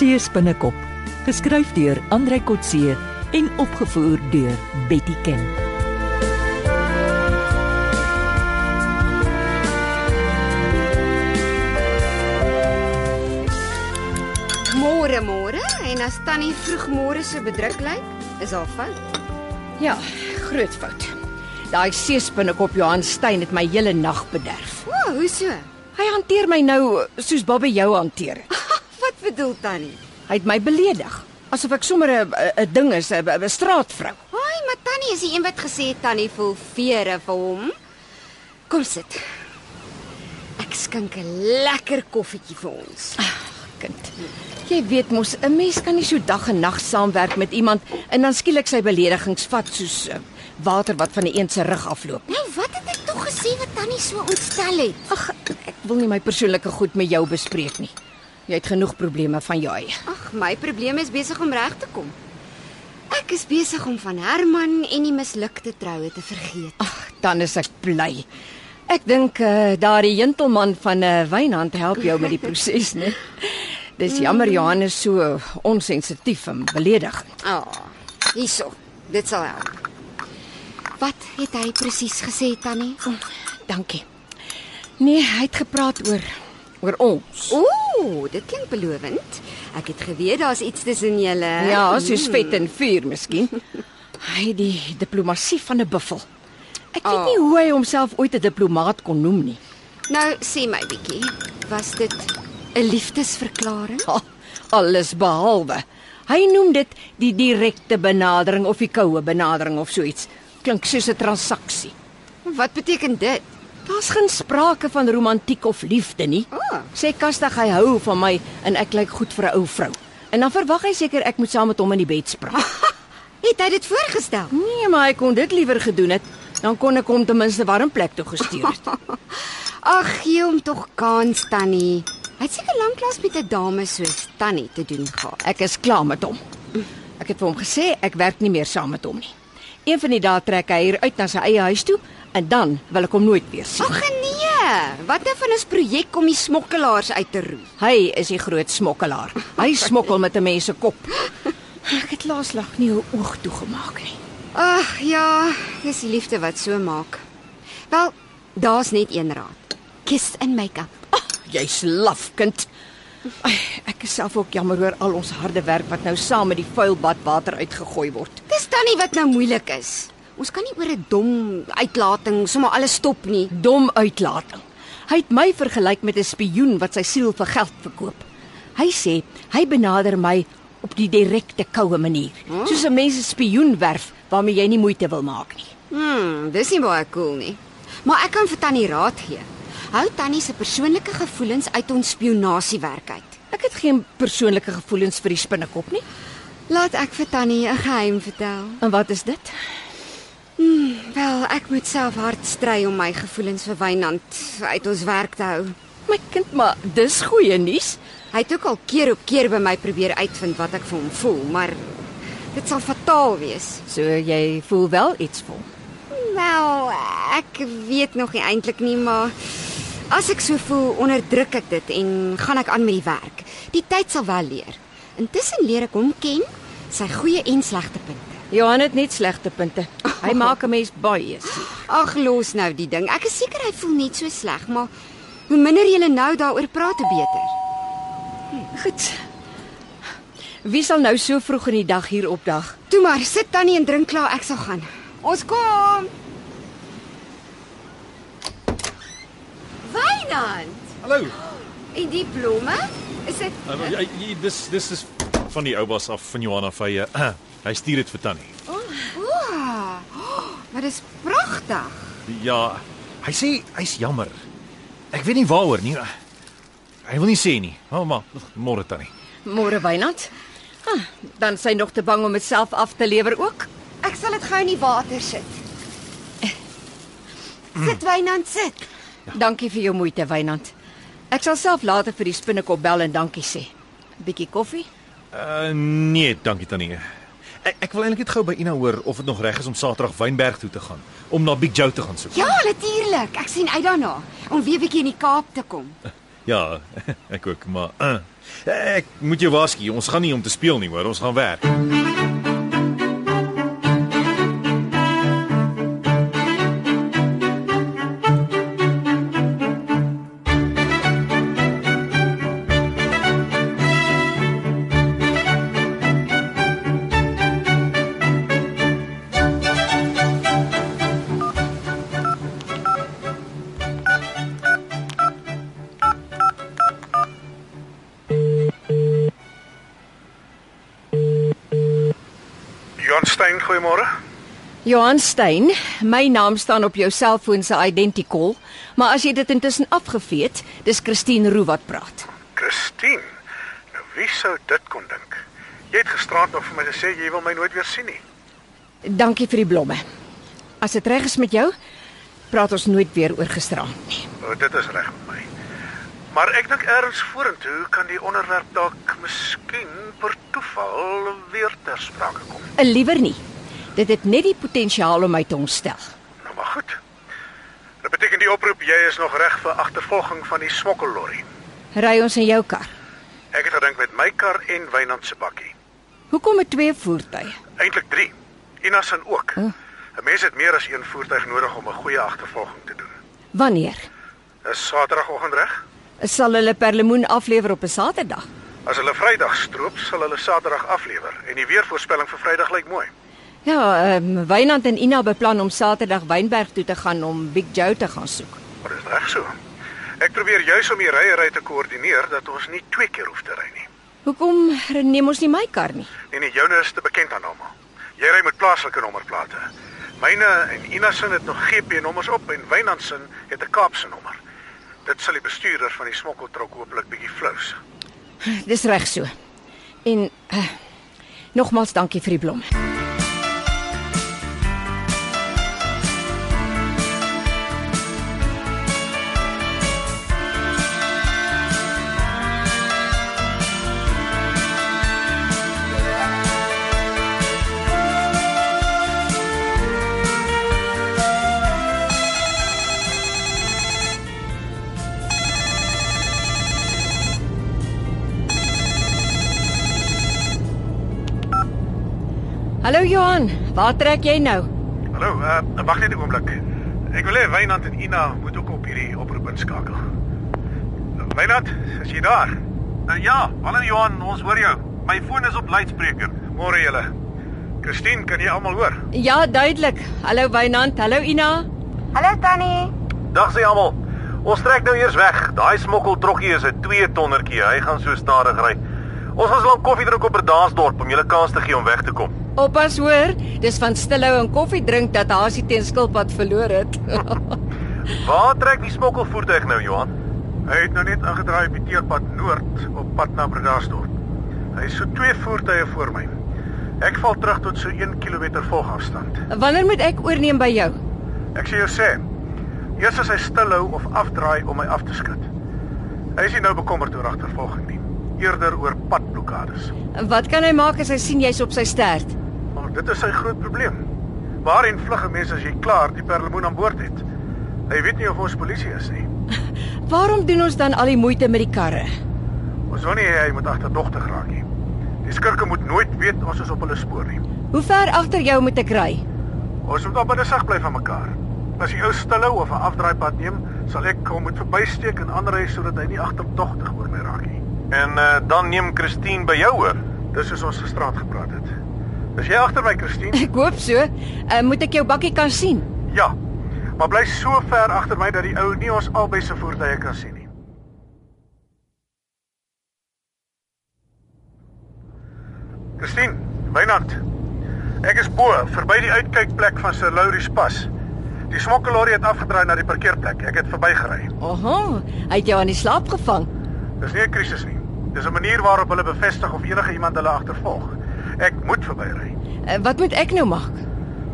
See spinnekop, geskryf deur Andrei Kotse en opgevoer deur Betty Ken. Môre môre en as tannie vroegmôre so bedruk lyk, is haar fout. Ja, groot fout. Daai seespinnekop Johan Stein het my hele nag bederf. O, hoe so? Hy hanteer my nou soos Babbe jou hanteer het. Bedoel tannie? Hy het my beledig asof ek sommer 'n 'n ding is, 'n 'n straatvrou. Haai, maar tannie is die een wat gesê het tannie voel vere vir hom. Kom sit. Ek skink 'n lekker koffietjie vir ons. Kind. Jy weet mos, 'n mens kan nie so dag en nag saamwerk met iemand en dan skielik sy beledigings vat soos uh, water wat van die een se rug afloop. Nou, wat het ek tog gesê wat tannie so ontstel het? Ag, ek wil nie my persoonlike goed met jou bespreek nie. Jy het genoeg probleme van jou eie. Ag, my probleem is besig om reg te kom. Ek is besig om van Herman en die mislukte troue te vergeet. Ag, dan is ek bly. Ek dink uh, daardie gentleman van 'n uh, wynhand help jou met die proses, né? Dis jammer Johan is so onsensitief en beledigend. Ah, oh, hierso. Dit sal help. Wat het hy presies gesê, Tannie? Dankie. Nee, hy het gepraat oor oor ons. Ooh, dit klink belovend. Ek het geweet daar's iets tussen julle. Ja, soos vet en vuur miskien. Hy die diplomatie van 'n buffel. Ek weet Oh. nie hoe hy homself ooit 'n diplomaat kon noem nie. Nou, sê my bietjie, was dit 'n liefdesverklaring? Ha, alles behalwe. Hy noem dit die direkte benadering of die koue benadering of so iets. Klink soos 'n transaksie. Wat beteken dit? Daar's geen sprake van romantiek of liefde nie. Oh. Sê Kastig hy hou van my en ek lyk goed vir 'n ou vrou. En dan verwag hy seker ek moet saam met hom in die bed spraak. Het hy dit voorgestel? Nee, maar hy kon dit liewer gedoen het. Dan kon ek hom ten minste warm plek toe gestuur het. Ag, gee hom tog kans, Tannie. Hy het seker lanklaas met 'n dame soos Tannie te doen gehad. Ek is klaar met hom. Ek het vir hom gesê ek werk nie meer saam met hom nie. Een van die dae trek hy hier uit na sy eie huis toe en dan wil ek hom nooit weer sien. Ag nee, wat nou van ons projek om die smokkelaars uit te roei? Hy is die groot smokkelaar. Hy smokkel met 'n mens se kop. Ek het laaslag nie 'n oog toegemaak nie. Ag ja, dis die liefde wat so maak. Wel, daar's net een raad. Kiss en make-up. Ag, jy's laf kind. Ai, ek is self ook jammer oor al ons harde werk wat nou saam met die vuil badwater uitgegooi word. Dis tannie wat nou moeilik is. Ons kan nie oor 'n dom uitlating sommer alles stop nie. Dom uitlating. Hy het my vergelyk met 'n spioen wat sy siel vir geld verkoop. Hy sê hy benader my op die direkte koue manier, soos 'n mens 'n spioen werf waarmee jy nie moeite wil maak nie. Hmm, dis nie baie cool nie. Maar ek kan vir tannie raad gee. Hou tannie se persoonlike gevoelens uit ons spionasiewerk uit. Ek het geen persoonlike gevoelens vir die spinnekop nie. Laat ek vir tannie 'n geheim vertel. En wat is dit? Wel, ek moet self hard stry om my gevoelens vir Wynand uit ons werk te hou. My kind, maar dis goeie nuus. Hy het ook al keer op keer by my probeer uitvind wat ek vir hom voel, maar dit sal fataal wees. So jy voel wel iets vir hom. Wel, ek weet nog nie eintlik nie, maar as ek so voel, onderdruk ek dit en gaan ek aan met die werk. Die tyd sal wel leer. Intussen leer ek hom ken, sy goeie en slegte punte. Johan het net slegte punte. Hy maak 'n mens baie seer. Ag, los nou die ding. Ek is seker hy voel net so sleg, maar hoe minder jy nou daaroor praat, hoe beter. Goed. Wie sal nou so vroeg in die dag hier opdag? Toe maar, sit tannie en drink klaar, ek sal gaan. Ons kom. Wynand, Hallo. en die blomme? Is dit Uh, dis dis is van die oupas af van Johanna van hy uh, hy stuur dit vir Tannie. Wow. Maar dis pragtig. Ja, hy sê hy's jammer. Ek weet nie waaroor nie. Hy wil nie sê nie. Maar maar môre Tannie. Môre Wynand. Ah, dan sy nog te bang om dit self af te lewer ook. Ek sal dit gou in die water sit. Sit Wynand sit. Dankie vir jou moeite, Wynand. Ek sal self later vir die spinnekop bel en dankie sê. 'n Bietjie koffie? Uh nee, dankie Tannie. Ek ek wil eintlik net gou by Ina hoor of dit nog reg is om Saterdag Wynberg toe te gaan om na Big Joe te gaan soek. Ja, natuurlik. Ek sien uit daarna om weer 'n bietjie in die Kaap te kom. Ja, ek ook, maar uh, Ek moet jou waarsku, ons gaan nie om te speel nie, hoor, ons gaan werk. Goeiemôre. Johan Stein, my naam staan op jou selfoon se identicall, maar as jy dit intussen afgevee het, dis Christine Roo wat praat. Christine. Nou wie sou dit kon dink? Jy het gisterand nog vir my gesê jy wil my nooit weer sien nie. Dankie vir die blomme. As dit reg is met jou, praat ons nooit weer oor gisterand nie. O, dit is reg met my. Maar ek dink eers vorentoe kan die onderwerp dalk miskien per toeval weer ter sprake kom. Liewer nie. Dit het net die potensiaal om my te ontstel. Nou maar goed. Dit beteken die oproep jy is nog reg vir agtervolging van die smokkellorry. Ry ons in jou kar. Ek het gedink met my kar en Wynand se bakkie. Hoekom met twee voertuie? Eintlik 3. Inas en ook. Oh. 'n Mens het meer as een voertuig nodig om 'n goeie agtervolging te doen. Wanneer? Is Saterdagoggend reg? Sal hulle perlemoen aflewer op 'n Saterdag? As hulle Vrydag stroop, sal hulle Saterdag aflewer en die weervoorspelling vir Vrydag lyk mooi. Ja, ehm um, Wynand en Ina beplan om Saterdag Wynberg toe te gaan om Big Joe te gaan soek. Maar dis reg so. Ek probeer juis om die ryery te koördineer dat ons nie twee keer hoef te ry nie. Hoekom neem ons nie my kar nie? En die joune is te bekend aan almal. Jy ry met plaaslike nommerplate. Myne en Ina se het nog GP-nommers op en Wynand se het 'n Kaapse nommer. Dit sal die bestuurder van die smokkeltrok hopelik bietjie flous. Dis reg so. En uh, nogmaals dankie vir die blomme. Hallo Johan, waar trek jy nou? Hallo, uh, wag net 'n oomblik. Ek wil hê Wynand en Ina moet ook op hierdie oproep inskakel. Wynand, is jy daar? Uh, ja, hallo Johan, ons hoor jou. My foon is op luidspreker. Môre julle. Christine, kan jy almal hoor? Ja, duidelik. Hallo Wynand, hallo Ina. Hallo Tannie. Dag sê almal. Ons trek nou eers weg. Daai smokkeltrokkie is 'n 2 tonnertjie. Hy gaan so stadig ry. Ons gaan lank koffie drink op Berdaasdorp om julle kans te gee om weg te kom. Oppas hoor, dis van stilhou en koffie drink dat Hasie teen skilpad verloor het. Waar trek die smokkelvoertuig nou, Johan? Hy het nou net aangedraai op die teerpad noord op pad na Bredasdorp. Hy is so twee voertuie voor my. Ek val terug tot so 1 km volgafstand. Wanneer moet ek oorneem by jou? Ek sê jou sê, eers as hy stilhou of afdraai om my af te skud. Hy is nie nou bekommerd oor agtervolging nie, eerder oor padblokkades. Wat kan hy maak as hy sien jy's op sy stert? Maar dit is sy groot probleem. Waarheen vlug 'n mens as jy klaar die perlemoen aan boord het? Hy weet nie of ons polisie is nie. Waarom doen ons dan al die moeite met die karre? Ons wil nie hy moet agterdogtig raak nie. Die skurke moet nooit weet ons is op hulle spoor nie. Hoe ver agter jou moet ek ry? Ons moet op binne sig bly van mekaar. As die ou stilhou of 'n afdraaipad neem, sal ek hom moet verbysteek en aanry sodat hy nie agterdogtig oor my raak nie. En uh, dan neem Christine by jou oor. Dis soos ons gisterand gepraat het. Is jy agter my, Christine? Ek hoop so. Uh, moet ek jou bakkie kan sien? Ja. Maar bly so ver agter my dat die ou nie ons albei se voertuie kan sien nie. Christine, Wynand. Ek is bo, verby die uitkykplek van Sir Laurie's Pas. Die smokkelorry het afgedraai na die parkeerplek. Ek het verbygery. Oho, hy het jou aan die slaap gevang. Dis nie 'n krisis nie. Dis 'n manier waarop hulle bevestig of enige iemand hulle agtervolg. Ek moet verbyry. Uh, wat moet ek nou maak?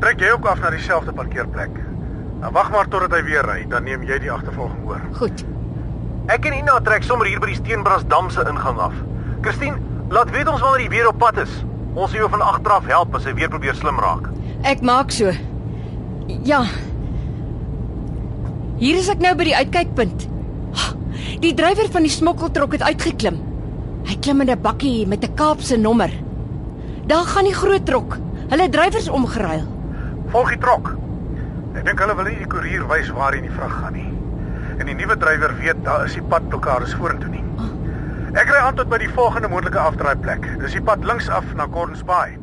Trek jy ook af na dieselfde parkeerplek. Dan wag maar totdat hy weer ry, dan neem jy die agtervolging oor. Goed. Ek en Ina trek sommer hier by die Steenbrasdam se ingang af. Christine, laat weet ons wanneer jy weer op pad is. Ons sal jou van agter af help as hy weer probeer slim raak. Ek maak so. Ja. Hier is ek nou by die uitkykpunt. Die drywer van die smokkeltrok het uitgeklim. Hy klim in 'n bakkie met 'n Kaapse nommer. Daar gaan die groot trok. Hulle drywers omgeruil. Volg die trok. Ek dink hulle wil nie die koerier wys waarheen die vrag gaan nie. En die nuwe drywer weet daar is die padblokkades vorentoe nie. Ek ry aan tot by die volgende moontlike afdraaiplek. Dis die pad links af na Gordons Bay.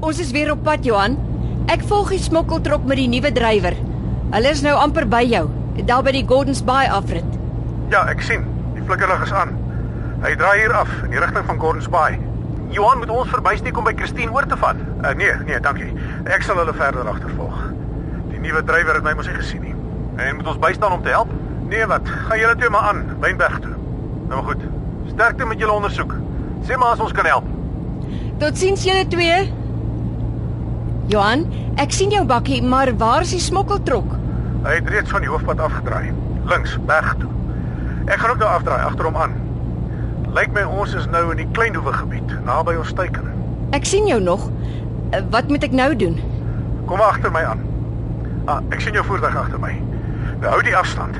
Ons is weer op pad, Johan. Ek volg die smokkeltrok met die nuwe drywer. Hulle is nou amper by jou, daar by die Gordons Bay afrit. Ja, ek sien. Die flikkerlig is aan. Hy draai hier af in die rigting van Gordons Bay. Johan moet ons verbysteek om by Christine oor te vat. Uh, nee, nee, dankie. Ek sal hulle verder agtervolg. Die nuwe drywer het my mos nie gesien nie. En moet ons bystaan om te help? Nee, wat? Gaan julle twee maar aan, Wynberg toe. Nou goed. Sterkte met julle ondersoek. Sê maar as ons kan help. Totsiens julle twee. Johan, ek sien jou bakkie, maar waar is die smokkeltrok? Hy het reeds van die hoofpad afgedraai, links berg toe. Ek gaan ook daar afdraai agter hom aan. Lyk my ons is nou in die Kleinhoewe gebied, naby ons teiken. Ek sien jou nog. Eh, Wat moet ek nou doen? Kom agter my aan. Ah, ek sien jou voertuig agter my. Nou hou die afstand.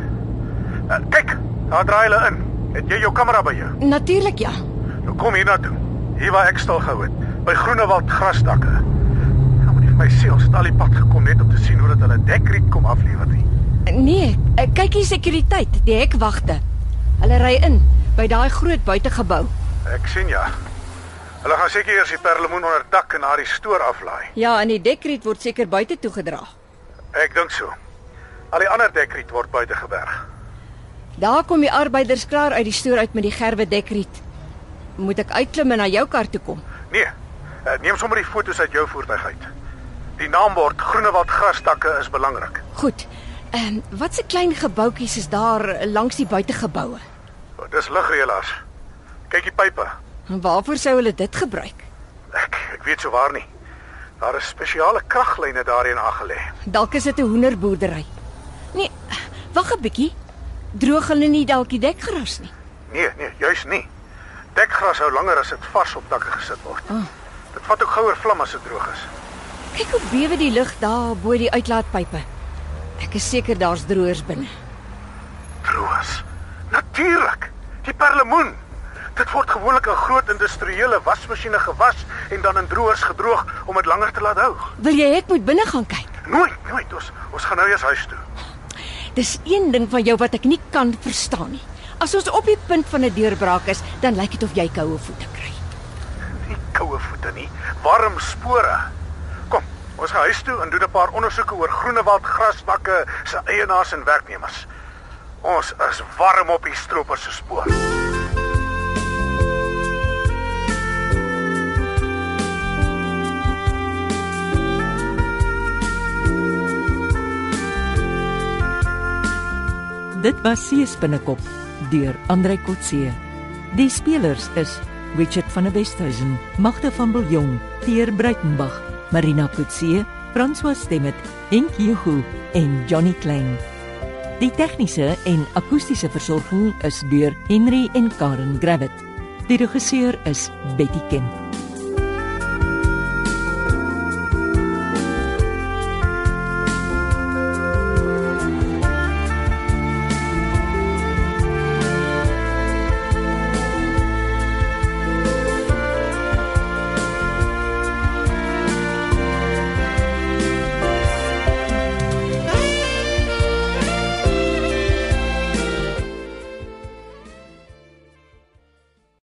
Uh, kyk, daar draai hulle in. Het jy jou kamera by jou? Natuurlik ja. Nou kom hier na toe. Hier waar ek stil gehou het, by Groenewald grasdakke. Nou moet jy vir my sê ons het al die pad gekom net om te sien hoe dit hulle dekriet kom aflewer nie. Nee, eh, kyk hier sekuriteit, die hekwagte. Hulle ry in by daai groot buitegebou. Ek sien ja. Hulle gaan seker eers die perlemoen onder dak en na die stoor aflaai. Ja, en die dekriet word seker buite toe gedra. Ek dink so. Al die ander dekriet word buite geberg. Daar kom die arbeiders klaar uit die stoor uit met die gerwe dekriet. Moet ek uitklim en na jou kar toe kom? Nee. eh, Neem sommer die foto's uit jou voertuig uit. Die naambord Groenewald grasdakke is belangrik. Goed. Ehm um, wat se klein gebouetjies is daar langs die buitegeboue? Oh, Dis ligreëlers. Kyk die pype. En waarvoor sou hulle dit gebruik? Ek ek weet so waar nie. Daar is spesiale kraglyne daarin aangelê. Dalk is dit 'n hoenderboerdery. Nee, wag 'n bietjie. Droog hulle nie dalk die dekgras nie? Nee, nee, juis nie. Dekgras hou langer as dit vars op dakke gesit word. Ah. Dit vat ook gouer vlam as dit droog is. Kyk hoe bewe die lug daar bo die uitlaatpype. Ek is seker daar's droërs binne. Droos. Natuurlik. Die perlemoen. Dit word gewoonlik in groot industriële wasmasjiene gewas en dan in droërs gedroog om dit langer te laat hou. Wil jy ek moet binne gaan kyk? Nooit, nooit. Ons ons gaan nou eers huis toe. Dis een ding van jou wat ek nie kan verstaan nie. As ons op die punt van 'n deurbraak is, dan lyk dit of jy koue voete kry. Nie koue voete nie, warm spore. Ons gaan huis toe en doen 'n paar ondersoeke oor Groenewald grasdakke se eienaars en werknemers. Ons is warm op die stroopers se spoor. Dit was Seespinnekop deur Andrei Kotse. Die spelers is Richard van der Westhuizen, Magda van Biljong, Thier Breitenbach, Marina Kotse, François Stemmet, Henk Juhu en Johnny Klein. Die tegniese en akoestiese versorging is deur Henry en Karen Gravett. Die regisseur is Betty Kemp.